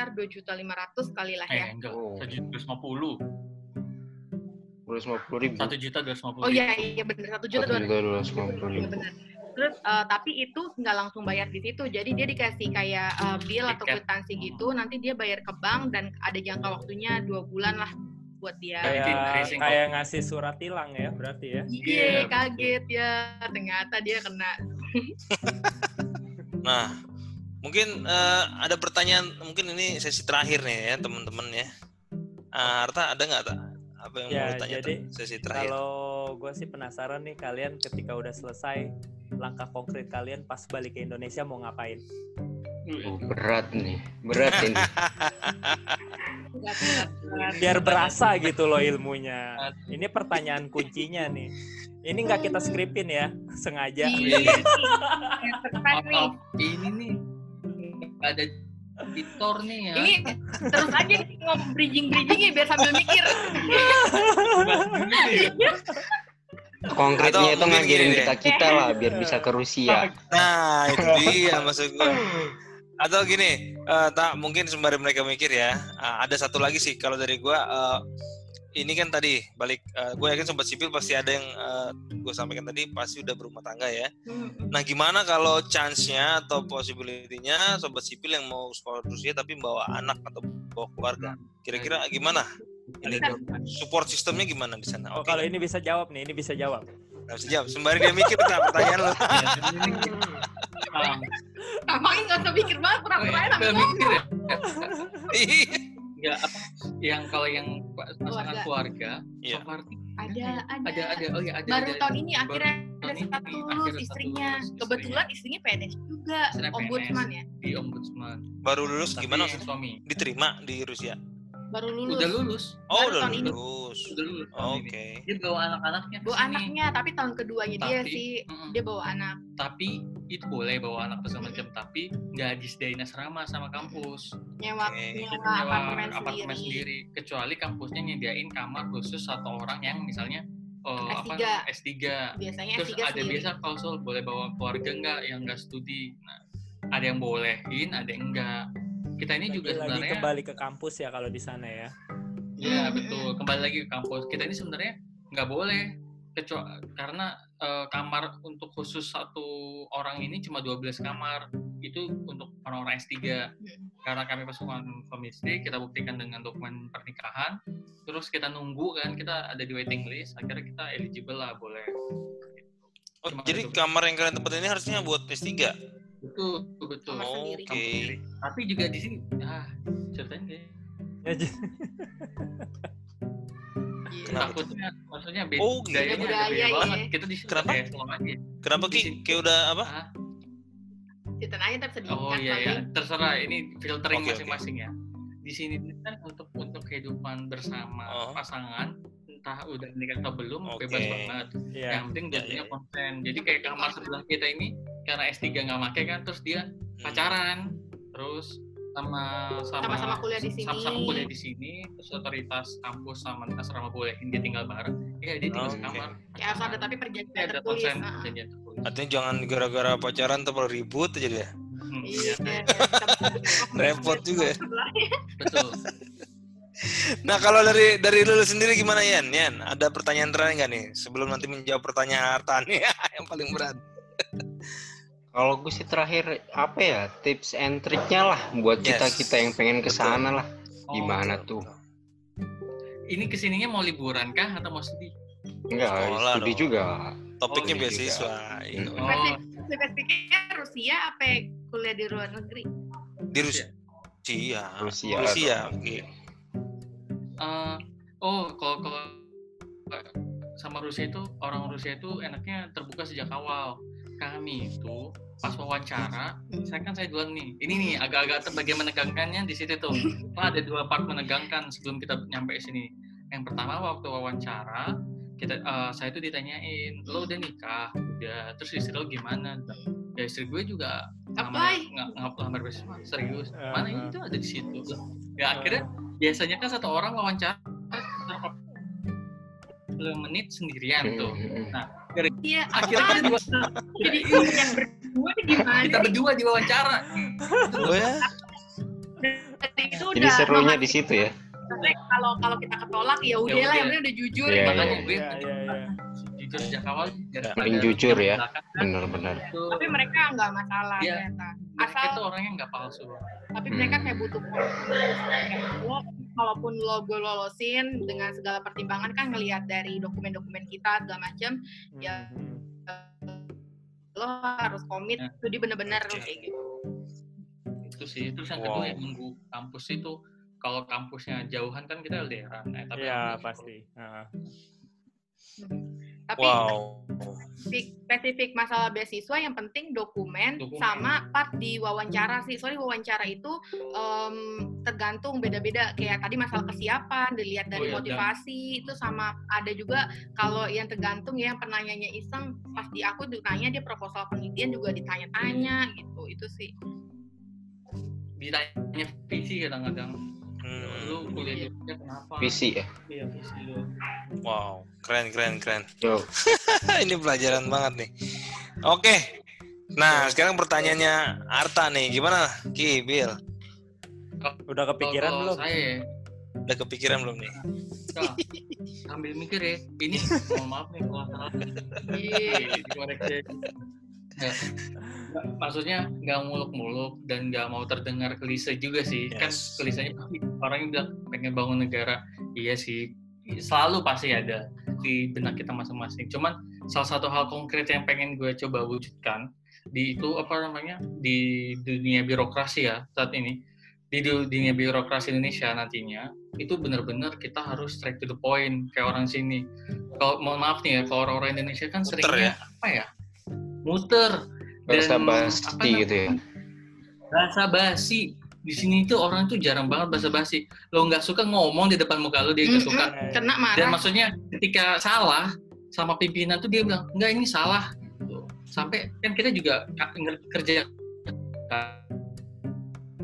sekitar 2 juta 500 kali lah Eh ya. enggak, Oh. satu juta dua puluh, dua ratus lima puluh ribu satu juta dua ratus Oh iya iya benar 1 juta satu 200 juta dua ratus lima puluh ribu benar. Terus eh, tapi itu nggak langsung bayar di situ. Jadi dia dikasih kayak eh, bill atau kwitansi Hmm. gitu. Nanti dia bayar ke bank dan ada jangka waktunya dua bulan lah buat dia. Kayak- kayak ngasih surat tilang ya berarti ya. Iya, Iya, kaget ya. Ternyata dia kena. Nah, mungkin eh, ada pertanyaan, mungkin ini sesi terakhir nih ya teman-teman ya. Ah, Arta ada nggak tak? Apa yang Ya, mau ditanya jadi sesi terakhir? Kalau gue sih penasaran nih kalian ketika udah selesai langkah konkret kalian pas balik ke Indonesia mau ngapain? Oh, berat nih berat ini. Biar berasa gitu loh ilmunya. Ini pertanyaan kuncinya nih. Ini nggak kita skripin ya, sengaja. Iya. Ini nih nggak ada editor nih ya. Ini terus aja nih ngomong bridging-bridgingnya biar sambil mikir. konkretnya Atau itu ngajarin kita kita lah biar bisa ke Rusia Nah, itu dia maksud gue. Atau gini, eh, tak mungkin sembari mereka mikir ya. ah, ada satu lagi sih kalau dari gue. eh, ini kan tadi balik, eh, gue yakin sobat sipil pasti ada yang gue sampaikan tadi pasti udah berumah tangga ya. Hmm, Nah, gimana kalau chance-nya atau possibility-nya sobat sipil yang mau sekolah di Rusia tapi bawa anak atau bawa keluarga? Kira-kira gimana? Ini support sistemnya gimana di sana? Oh kalau ini bisa jawab nih, ini bisa jawab. nggak bisa jawab. Sembari dia mikir tak pertanyaan lo. Ini Tampaknya nggak usah mikir banget, pura-pura mikir ya. Iya. Nggak apa? Yang kalau yang pasangan keluarga, Iya. so far Ada, ada. ada ada oh ya ada Baru ada. tahun ini akhirnya ada satu lulus satu istrinya. Kebetulan istrinya PNS juga, ombudsman PNS. ya. di ombudsman. Baru lulus Tapi gimana suami? Diterima di Rusia? Baru lulus. Udah lulus, Oh, Baru udah tahun ini. lulus. udah lulus. Oke. ini. Dia bawa anak-anaknya. Bawa sini. anaknya, tapi tahun keduanya dia Tapi, sih mm-mm. dia bawa anak. Tapi itu boleh bawa anak segala macam, tapi nggak disediain asrama sama kampus. Nyewa, Oke. nyewa apartemen, apartemen sendiri. sendiri. Kecuali kampusnya nyediain kamar khusus satu orang yang misalnya eh, apa S3. S3. Biasanya Terus S3 ada sendiri. biasa klausul boleh bawa keluarga nggak yang nggak studi. Nah, ada yang bolehin, ada yang enggak. Kita ini juga lagi, lagi sebenarnya kembali ke kampus ya kalau di sana ya. Ya betul. Kembali lagi ke kampus. Kita ini sebenarnya nggak boleh kecuali karena eh, kamar untuk khusus satu orang ini cuma 12 kamar. Itu untuk orang-orang S3. Hmm. Karena kami pasukan suami istri, kita buktikan dengan dokumen pernikahan. Terus kita nunggu kan, kita ada di waiting list. Akhirnya kita eligible lah boleh. Oh, Cuma jadi itu. kamar yang kalian tempat ini harusnya buat S3? Betul, betul. Kamar Oke. sendiri. Sendiri. Tapi juga di sini, ah, ceritain deh. Ya, j- Iya. Kenapa? Takutnya, maksudnya beda, Oh, gitu. gayanya Budaya, beda iya. banget. Kita di sini Kenapa? kayak. Kenapa Ki? Kayak udah apa? Ah, Ceritain aja tapi sedikit Oh kan, iya ya, terserah ini filtering masing-masing ya. Di sini kan untuk untuk kehidupan bersama Oh. pasangan entah udah nikah atau belum bebas banget. Iya. Yang penting Ya, jadinya ya, ya. konten. Jadi kayak kamar sebelah kita ini karena S3 nggak make kan terus dia pacaran terus sama sama Sama-sama kuliah di sini. Sama-sama kuliah di sini terus otoritas kampus sama asrama bolehin dia tinggal bareng. Iya, dia tinggal Oke. sekamar. Ya harus ada tapi Dia perjanjian ada tertulis. konsen ah. perjanjian tertulis. Artinya jangan gara-gara pacaran terus ribut aja deh. Hmm, Iya. iya, Repot juga ya. betul. Nah kalau dari dari lu sendiri gimana Yan? Yan, ada pertanyaan terakhir nggak nih? Sebelum nanti menjawab pertanyaan Artan nih yang paling berat. Kalau gue sih terakhir apa ya tips and triknya lah buat Yes. kita kita yang pengen ke Betul. sana lah Oh, gimana betul, tuh Ini ke sininya mau liburan kah atau mau sedih? enggak Sekolah studi dong. juga Topiknya Oh, iya beasiswa. Oh, Spesifiknya Rusia apa kuliah di luar negeri? Di Rusia. Rusia. Rusia Rusia. Oke. eh, oh kalau kalau sama Rusia itu orang Rusia itu enaknya terbuka sejak awal. Kami itu pas wawancara, saya kan saya duluan nih. Ini nih agak-agak ter- bagian menegangkannya di situ tuh. Wah, ada dua part menegangkan sebelum kita nyampe sini. Yang pertama waktu wawancara kita eh, saya itu ditanyain lo udah nikah udah terus istri lo gimana ya istri gue juga Apa? nggak nggak lamar beasiswa serius Eh, mana eh. itu ada di situ ya akhirnya biasanya kan satu orang wawancara 10 menit sendirian tuh Hmm, Iya. akhirnya kita dua Jadi yang berdua gimana? kita berdua diwawancara Oh ya? itu Jadi udah serunya no di situ ya. Kalau kalau kita ketolak ya udah lah udah. yang penting udah jujur Iya, makanya iya. gue Iya, iya, jujur sejak awal Ya. Paling jujur ya. Benar-benar. tapi mereka nggak masalah ternyata mereka asal tuh orangnya nggak palsu tapi mereka Hmm. kayak butuh proses. Kayak lo kalaupun lo gue lolosin dengan segala pertimbangan kan ngelihat dari dokumen-dokumen kita segala macam Ya. Hmm. lo harus komit Ya. jadi bener-bener Oke. kayak gitu itu sih terus yang Wow. kedua yang nunggu kampus itu kalau kampusnya jauhan kan kita LDRan eh, tapi Iya, kampus- pasti. Heeh. Tapi Wow. spesifik, spesifik masalah beasiswa yang penting dokumen, Dokumen. sama part di wawancara sih. Soalnya wawancara itu em, tergantung beda-beda. Kayak tadi masalah kesiapan dilihat dari Oh iya, motivasi itu sama ada juga kalau yang tergantung ya yang penanyanya iseng pas di aku ditanya dia proposal penelitian juga ditanya-tanya gitu. Itu sih. Ditanya visi kadang-kadang Hmm. lu kuliah di Jogja kenapa Visi ya. iya visi lu Wow, keren keren keren. Yo. Ini pelajaran banget nih. Oke. Nah, sekarang pertanyaannya Arta nih, gimana? Ki, Bill, Udah kepikiran belum? saya ya, udah kepikiran belum nih? kita sambil mikir ya ini mohon maaf nih kalau salah Iya. dikoreksi maksudnya nggak muluk-muluk dan nggak mau terdengar klise juga sih. Kan Yes. klisenya pasti orang yang bilang pengen bangun negara. Iya sih. Selalu pasti ada di benak kita masing-masing. Cuman salah satu hal konkret yang pengen gue coba wujudkan di itu apa namanya di dunia birokrasi ya saat ini. Di du- dunia birokrasi Indonesia nantinya itu benar-benar kita harus straight to the point kayak orang sini. Kalau mohon maaf nih ya kalau orang-orang Indonesia kan Muter seringnya apa ya? Muter Bahasa Dan, basi gitu ya. bahasa basi. Di sini tuh orang tuh jarang banget bahasa basi. Lo nggak suka ngomong di depan muka lo dia nggak suka. Kena dan marah maksudnya ketika salah sama pimpinan tuh dia bilang enggak ini salah. Tuh. sampai kan kita juga kerja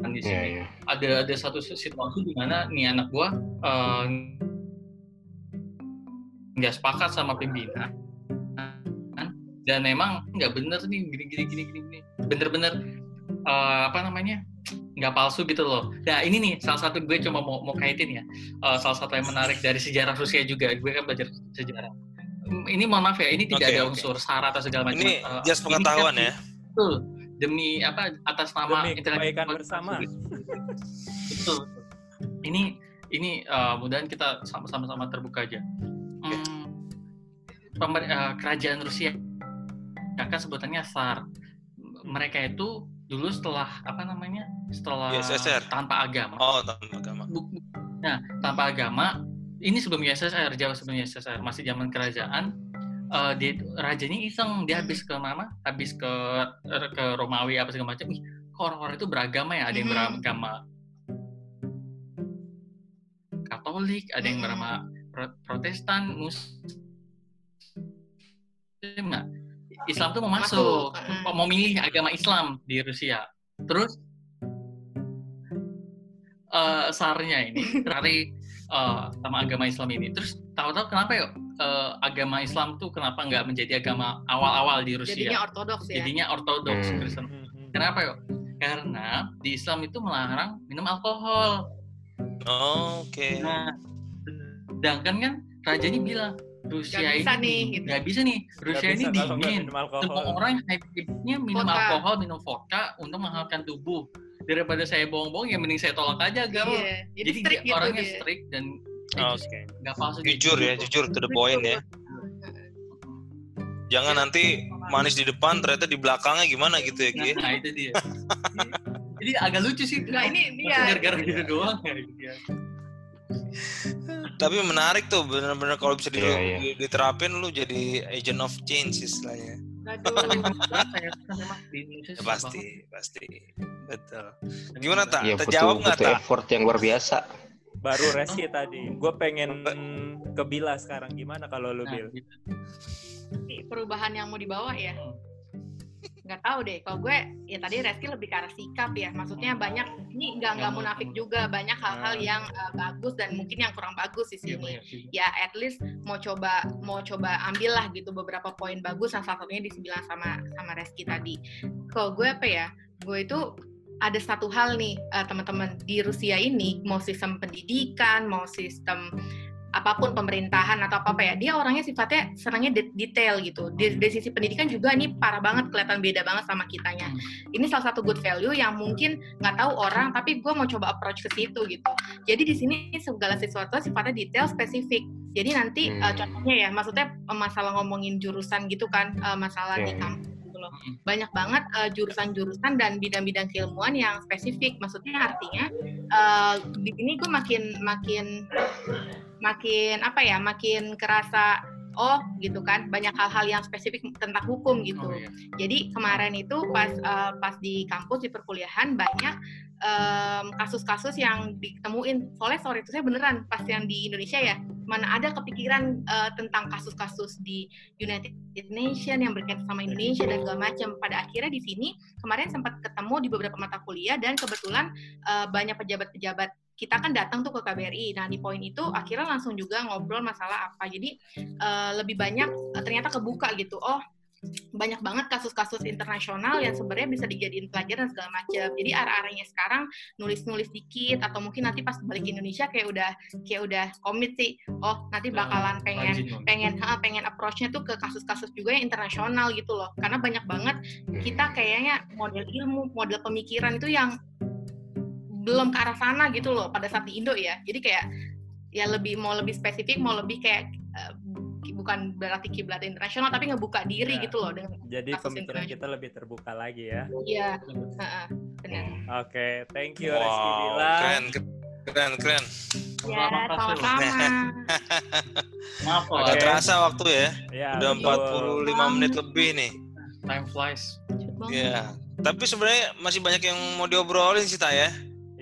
kan di sini. Iya. ada ada satu situasi di mana nih anak gua eh, nggak sepakat sama pimpinan dan memang nggak bener nih gini gini gini gini gini. bener-bener eh, apa namanya nggak palsu gitu loh. Nah ini nih salah satu gue cuma mau mau kaitin ya Eh, salah satu yang menarik dari sejarah Rusia juga gue kan belajar sejarah. Hmm, Ini mohon maaf ya ini tidak Oke, ada oke. unsur sara atau segala macam. Ini Eh, just ini pengetahuan kita- ya. Betul demi apa atas nama Demi internet- kebaikan bersama. betul ini ini uh, mudahan kita sama- sama-sama terbuka aja hmm, pemer- uh, kerajaan Rusia kan sebutannya Tsar mereka itu dulu setelah apa namanya setelah USSR. tanpa agama Oh, tanpa agama. Nah tanpa agama ini sebelum USSR jauh sebelum USSR masih zaman kerajaan eh, dia rajanya iseng dia habis ke mana habis ke ke Romawi apa segala macam ih kok orang-orang itu beragama ya ada yang Mhm. beragama Katolik ada yang Mhm. beragama Pro- Protestan Muslim nggak Islam tuh mau masuk, Masuk, mau milih agama Islam di Rusia terus eh sarnya ini dari eh, sama agama Islam ini. Terus tahu-tahu kenapa ya eh, agama Islam tuh kenapa nggak menjadi agama awal-awal di Rusia? jadinya ortodoks ya Jadinya ortodoks Hmm. Kristen. Hmm. Kenapa yuk? Karena di Islam itu melarang minum alkohol. Oh, Oke. Nah, sedangkan kan rajanya bilang Rusia Nggak bisa ini nih, gitu. bisa nih. Rusia ini bisa kalau nggak dingin. Semua orang hidupnya minum Vodka. alkohol, minum vodka untuk menghangatkan tubuh. Daripada saya bohong-bohong, ya mending saya tolak aja. Iya, jadi, Jadi strict dia gitu orangnya dia. strict dan Oke. nggak palsu. Jujur ya, jujur to the point ya. Jangan nanti manis di depan ternyata di belakangnya gimana gitu ya, Ki. Nah, itu dia. Jadi agak lucu sih. Nah, ini Masa dia. Gara-gara gitu doang ya. ya. Tapi menarik tuh bener-bener kalau bisa di- Iya, iya. di- diterapin lu jadi agent of change istilahnya. Aduh. Saya rasa memang di Indonesia Ya, susah pasti, pasti. Betul. Gimana. Tak? Iya Terjawab nggak, Tak? effort yang luar biasa. Baru Reski tadi. Gue pengen ke Bila sekarang. Gimana kalau lu Nah, Bil? gitu. Ini perubahan yang mau dibawa ya Hmm. Nggak tahu deh kalau gue ya tadi Reski lebih ke arah sikap ya. Maksudnya banyak ini nggak nggak munafik juga. Banyak hal-hal Hmm. yang uh, bagus dan mungkin yang kurang bagus di Iya, sini. ya at least mau coba mau coba ambil lah gitu beberapa poin bagus yang salah satunya dibilang sama sama Reski tadi. Kalau gue apa ya gue itu ada satu hal nih uh, teman-teman di Rusia ini mau sistem pendidikan, mau sistem apa pun pemerintahan atau apa apa ya dia orangnya sifatnya senangnya de detail gitu. Di, dari sisi pendidikan juga ini parah banget kelihatan beda banget sama kitanya. Ini salah satu good value yang mungkin nggak tahu orang tapi gue mau coba approach ke situ gitu. Jadi di sini segala sesuatu sifatnya detail spesifik. Jadi nanti uh, contohnya ya maksudnya masalah ngomongin jurusan gitu kan uh, masalah di kampus gitu loh. Banyak banget uh, jurusan-jurusan dan bidang-bidang keilmuan yang spesifik. Maksudnya artinya uh, di sini gue makin makin makin apa ya makin kerasa oh gitu kan banyak hal-hal yang spesifik tentang hukum gitu. Oh, iya. jadi kemarin itu pas uh, pas di kampus di perkuliahan banyak kasus-kasus um, yang ditemuin. Soalnya sorry itu saya beneran pas yang di Indonesia ya mana ada kepikiran uh, tentang kasus-kasus di United Nations yang berkaitan sama Indonesia dan segala macam. Pada akhirnya di sini kemarin sempat ketemu di beberapa mata kuliah dan kebetulan uh, banyak pejabat-pejabat kita kan datang tuh ke KBRI. Nah di poin itu akhirnya langsung juga ngobrol masalah apa. Jadi uh, lebih banyak uh, ternyata kebuka gitu. Oh banyak banget kasus-kasus internasional yang sebenarnya bisa dijadiin pelajaran segala macam. Jadi arah-arahnya sekarang nulis-nulis dikit atau mungkin nanti pas balik ke Indonesia kayak udah kayak udah komit sih. Oh nanti bakalan pengen pengen pengen approach-nya tuh ke kasus-kasus juga yang internasional gitu loh. Karena banyak banget kita kayaknya model ilmu, model pemikiran itu yang belum ke arah sana gitu loh pada saat di Indo ya. Jadi kayak ya lebih mau lebih spesifik mau lebih kayak uh, bukan berarti kiblat internasional tapi ngebuka diri ya. gitu loh dengan jadi pemikiran kita lebih terbuka lagi ya. Iya. Uh, benar. Oke okay, thank you wow, Reski keren keren keren. Ya sama-sama. Maaf okay. terasa waktu ya, ya udah betul. 45 menit lebih nih. Time flies. Iya. Tapi sebenarnya masih banyak yang mau diobrolin sih, Ta ya.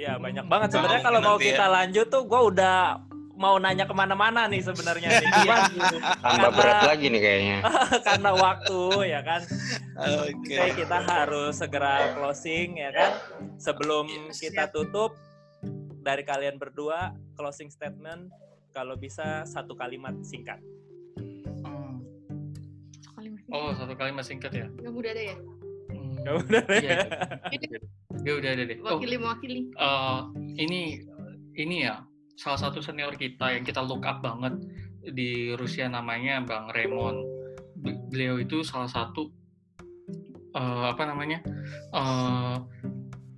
Iya banyak banget sebenarnya kalau mau kita ya. lanjut tuh gue udah mau nanya ke mana-mana nih sebenarnya nih. Cuman tambah berat lagi nih kayaknya. karena waktu ya kan. Oke. Okay. kita harus segera closing ya kan. Sebelum yes, kita tutup dari kalian berdua closing statement kalau bisa satu kalimat singkat. Hmm. Oh, satu kalimat singkat ya? Gak mudah deh ya. Gak udah ya. Ya udah deh. Wakili oh, mewakili. Uh, ini ini ya salah satu senior kita yang kita look up banget di Rusia namanya Bang Raymond. Beliau itu salah satu uh, apa namanya? Uh,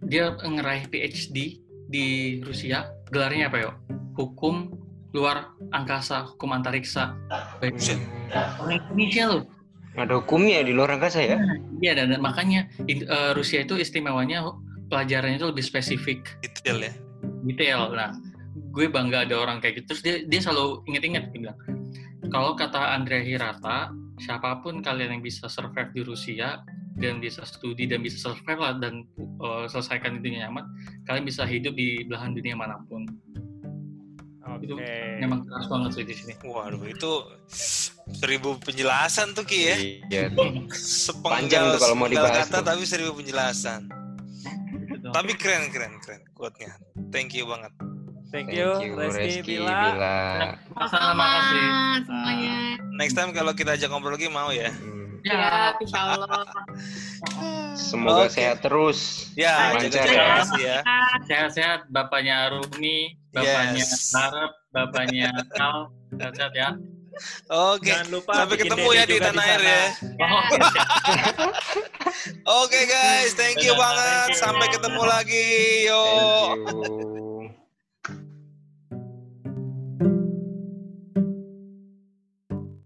dia ngeraih PhD di Rusia. Gelarnya apa ya? Hukum luar angkasa, hukum antariksa. Baik. Orang Indonesia loh ada hukumnya di luar angkasa ya? Iya dan, dan makanya uh, Rusia itu istimewanya pelajarannya itu lebih spesifik. Detail ya. Detail. Nah, gue bangga ada orang kayak gitu. Terus dia dia selalu inget-inget bilang, kalau kata Andrea Hirata, siapa pun kalian yang bisa survive di Rusia dan bisa studi dan bisa survive lah dan uh, selesaikan itu nyaman, kalian bisa hidup di belahan dunia mana pun. Okay. Itu memang keras banget sih di sini. Waduh, itu seribu penjelasan tuh Ki ya. Iya. Sepenggal, tuh kalau mau dibahas kata tuh. tapi seribu penjelasan. tapi keren keren keren quote-nya. Thank you banget. Thank you, Thank you Reski, Bila. Bila. Sama kasih. Semuanya. Next time kalau kita ajak ngobrol lagi mau ya. Hmm. Ya, insya Allah. Semoga okay. sehat terus. Ya, lancar ya. ya. Sehat-sehat Bapaknya Rumi, Bapaknya yes. Narep, Bapaknya Kal. Sehat-sehat ya. Oke. Okay. lupa sampai ketemu ya di tanah air ya. Oh. Oke okay, guys, thank you banget. Sampai ketemu lagi. Yo.